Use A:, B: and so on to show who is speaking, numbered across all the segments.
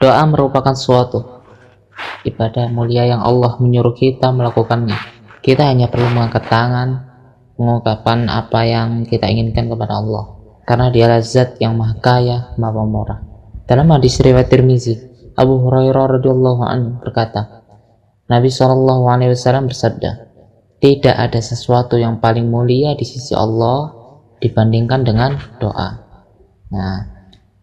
A: Doa merupakan suatu ibadah mulia yang Allah menyuruh kita melakukannya. Kita hanya perlu mengangkat tangan, mengungkapkan apa yang kita inginkan kepada Allah. Karena dialah zat yang maha kaya, maha pemurah. Dalam hadis riwayat Tirmizi, Abu Hurairah radhiyallahu anhu berkata, Nabi Shallallahu alaihi wasallam bersabda, tidak ada sesuatu yang paling mulia di sisi Allah dibandingkan dengan doa. Nah,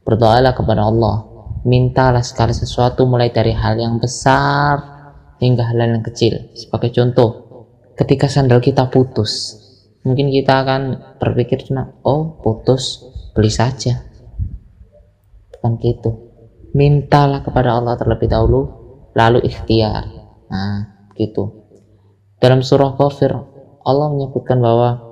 A: berdoalah kepada Allah mintalah segala sesuatu mulai dari hal yang besar hingga hal yang kecil. Sebagai contoh, ketika sandal kita putus, mungkin kita akan berpikir cuma, oh putus, beli saja. Bukan gitu. Mintalah kepada Allah terlebih dahulu, lalu ikhtiar. Nah, gitu. Dalam surah Kafir, Allah menyebutkan bahwa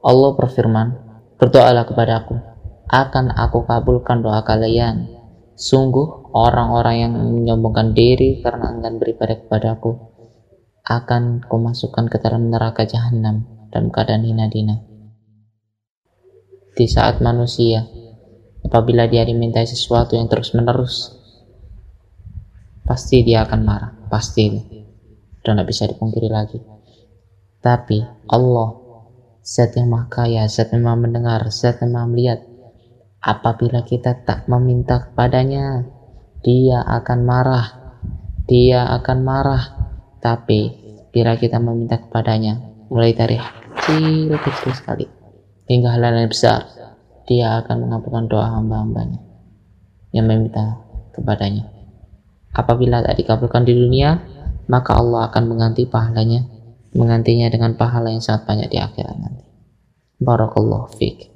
A: Allah berfirman, berdoalah kepada aku, akan aku kabulkan doa kalian Sungguh orang-orang yang menyombongkan diri karena enggan beribadah kepadaku akan kumasukkan ke dalam neraka jahanam dalam keadaan hina dina. Di saat manusia apabila dia dimintai sesuatu yang terus-menerus pasti dia akan marah, pasti dan tidak bisa dipungkiri lagi. Tapi Allah Zat yang maha kaya, Zat yang maha mendengar, Zat yang maha melihat, Apabila kita tak meminta kepadanya, dia akan marah. Dia akan marah. Tapi bila kita meminta kepadanya, mulai dari kecil-kecil sekali hingga hal yang besar, dia akan mengabulkan doa hamba-hambanya yang meminta kepadanya. Apabila tak dikabulkan di dunia, maka Allah akan mengganti pahalanya, menggantinya dengan pahala yang sangat banyak di akhirat nanti. Barakallahu fiqh.